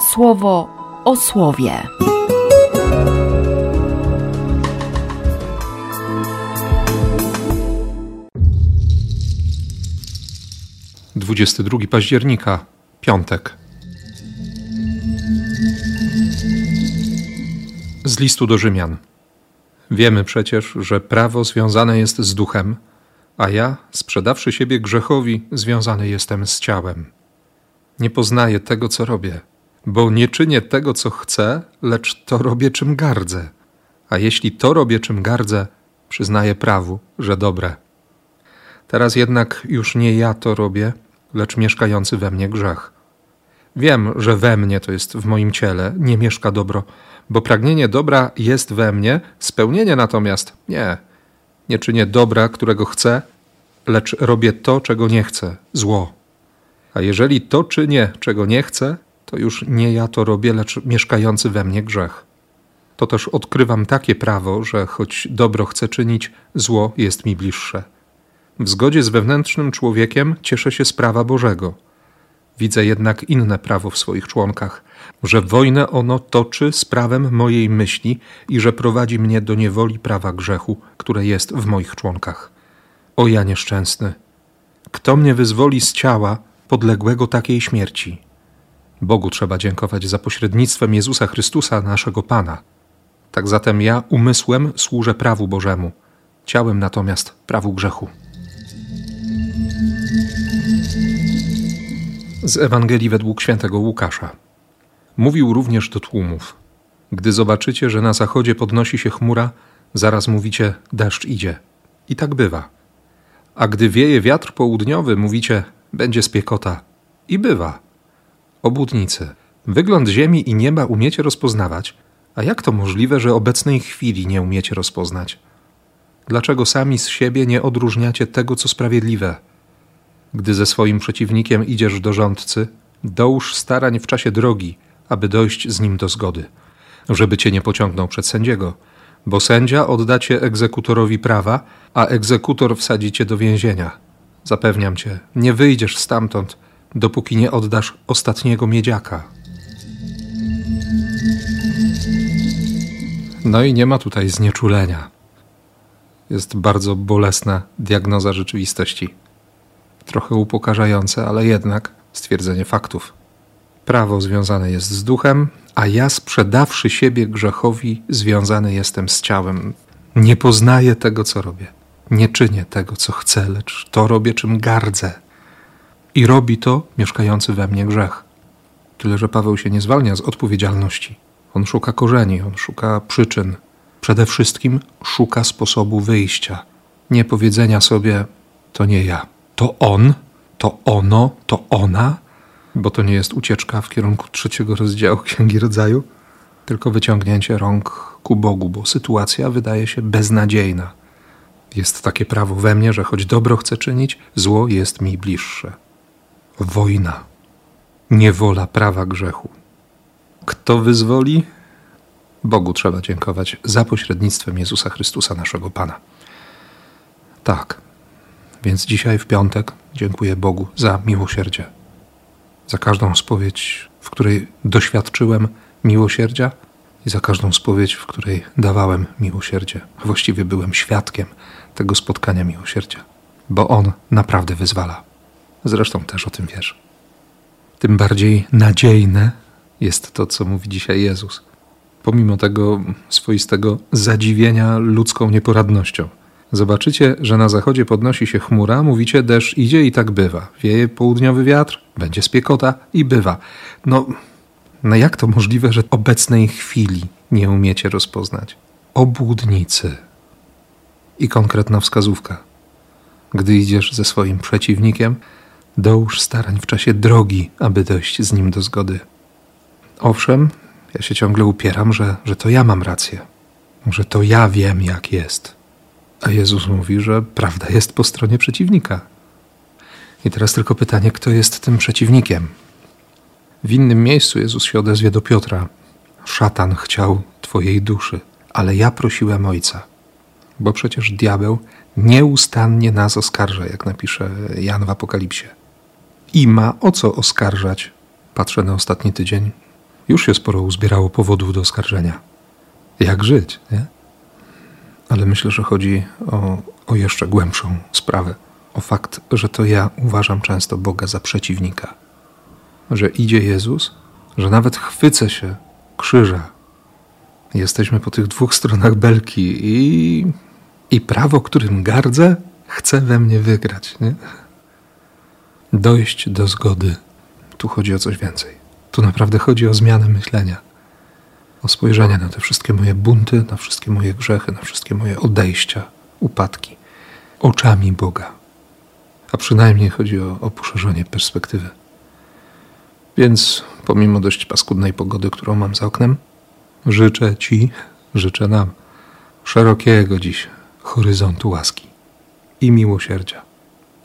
słowo o słowie. Dwudziesty drugi października, piątek. Z listu do Rzymian. Wiemy przecież, że prawo związane jest z duchem, a ja, sprzedawszy siebie grzechowi, związany jestem z ciałem. Nie poznaję tego, co robię, bo nie czynię tego, co chcę, lecz to robię, czym gardzę. A jeśli to robię, czym gardzę, przyznaję prawu, że dobre. Teraz jednak już nie ja to robię, lecz mieszkający we mnie grzech. Wiem, że we mnie to jest w moim ciele, nie mieszka dobro, bo pragnienie dobra jest we mnie, spełnienie natomiast nie. Nie czynię dobra, którego chcę, lecz robię to, czego nie chcę, zło. A jeżeli to czynię, czego nie chcę, to już nie ja to robię, lecz mieszkający we mnie grzech. To też odkrywam takie prawo, że choć dobro chcę czynić, zło jest mi bliższe. W zgodzie z wewnętrznym człowiekiem cieszę się z prawa Bożego. Widzę jednak inne prawo w swoich członkach, że wojnę ono toczy z prawem mojej myśli i że prowadzi mnie do niewoli prawa grzechu, które jest w moich członkach. O ja nieszczęsny! Kto mnie wyzwoli z ciała podległego takiej śmierci? Bogu trzeba dziękować za pośrednictwem Jezusa Chrystusa, naszego Pana. Tak zatem ja umysłem służę prawu Bożemu, ciałem natomiast prawu grzechu. Z Ewangelii według świętego Łukasza. Mówił również do tłumów. Gdy zobaczycie, że na zachodzie podnosi się chmura, zaraz mówicie: deszcz idzie. I tak bywa. A gdy wieje wiatr południowy, mówicie: będzie spiekota. I bywa. Obłudnicy. Wygląd ziemi i nieba umiecie rozpoznawać, a jak to możliwe, że obecnej chwili nie umiecie rozpoznać? Dlaczego sami z siebie nie odróżniacie tego, co sprawiedliwe? Gdy ze swoim przeciwnikiem idziesz do rządcy, dołóż starań w czasie drogi, aby dojść z nim do zgody, żeby cię nie pociągnął przed sędziego, bo sędzia odda cię egzekutorowi prawa, a egzekutor wsadzi cię do więzienia. Zapewniam cię, nie wyjdziesz stamtąd, dopóki nie oddasz ostatniego miedziaka. No i nie ma tutaj znieczulenia. Jest bardzo bolesna diagnoza rzeczywistości. Trochę upokarzające, ale jednak stwierdzenie faktów. Prawo związane jest z duchem, a ja sprzedawszy siebie grzechowi, związany jestem z ciałem. Nie poznaję tego, co robię. Nie czynię tego, co chcę, lecz to robię, czym gardzę. I robi to mieszkający we mnie grzech. Tyle, że Paweł się nie zwalnia z odpowiedzialności. On szuka korzeni, on szuka przyczyn. Przede wszystkim szuka sposobu wyjścia. Nie powiedzenia sobie: To nie ja, to on, to ono, to ona, bo to nie jest ucieczka w kierunku trzeciego rozdziału Księgi Rodzaju, tylko wyciągnięcie rąk ku Bogu, bo sytuacja wydaje się beznadziejna. Jest takie prawo we mnie, że choć dobro chcę czynić, zło jest mi bliższe. Wojna, niewola prawa grzechu. Kto wyzwoli? Bogu trzeba dziękować za pośrednictwem Jezusa Chrystusa, naszego Pana. Tak, więc dzisiaj w piątek dziękuję Bogu za miłosierdzie, za każdą spowiedź, w której doświadczyłem miłosierdzia i za każdą spowiedź, w której dawałem miłosierdzie. Właściwie byłem świadkiem tego spotkania miłosierdzia, bo On naprawdę wyzwala. Zresztą też o tym wiesz. Tym bardziej nadziejne jest to, co mówi dzisiaj Jezus. Pomimo tego swoistego zadziwienia ludzką nieporadnością. Zobaczycie, że na zachodzie podnosi się chmura, mówicie deszcz idzie i tak bywa. Wieje południowy wiatr, będzie spiekota i bywa. No, no jak to możliwe, że obecnej chwili nie umiecie rozpoznać? Obłudnicy. I konkretna wskazówka. Gdy idziesz ze swoim przeciwnikiem, dołóż starań w czasie drogi, aby dojść z nim do zgody. Owszem, ja się ciągle upieram, że, że to ja mam rację, że to ja wiem, jak jest. A Jezus mówi, że prawda jest po stronie przeciwnika. I teraz tylko pytanie, kto jest tym przeciwnikiem? W innym miejscu Jezus się odezwie do Piotra: Szatan chciał Twojej duszy, ale ja prosiłem Ojca. Bo przecież diabeł nieustannie nas oskarża, jak napisze Jan w Apokalipsie. I ma o co oskarżać. Patrzę na ostatni tydzień. Już się sporo uzbierało powodów do oskarżenia. Jak żyć, nie? Ale myślę, że chodzi o, o jeszcze głębszą sprawę. O fakt, że to ja uważam często Boga za przeciwnika. Że idzie Jezus, że nawet chwycę się krzyża. Jesteśmy po tych dwóch stronach belki i, i prawo, którym gardzę, chce we mnie wygrać. Nie? Dojść do zgody. Tu chodzi o coś więcej. Tu naprawdę chodzi o zmianę myślenia, o spojrzenie na te wszystkie moje bunty, na wszystkie moje grzechy, na wszystkie moje odejścia, upadki, oczami Boga. A przynajmniej chodzi o, o poszerzenie perspektywy. Więc pomimo dość paskudnej pogody, którą mam za oknem, życzę Ci, życzę nam szerokiego dziś horyzontu łaski i miłosierdzia.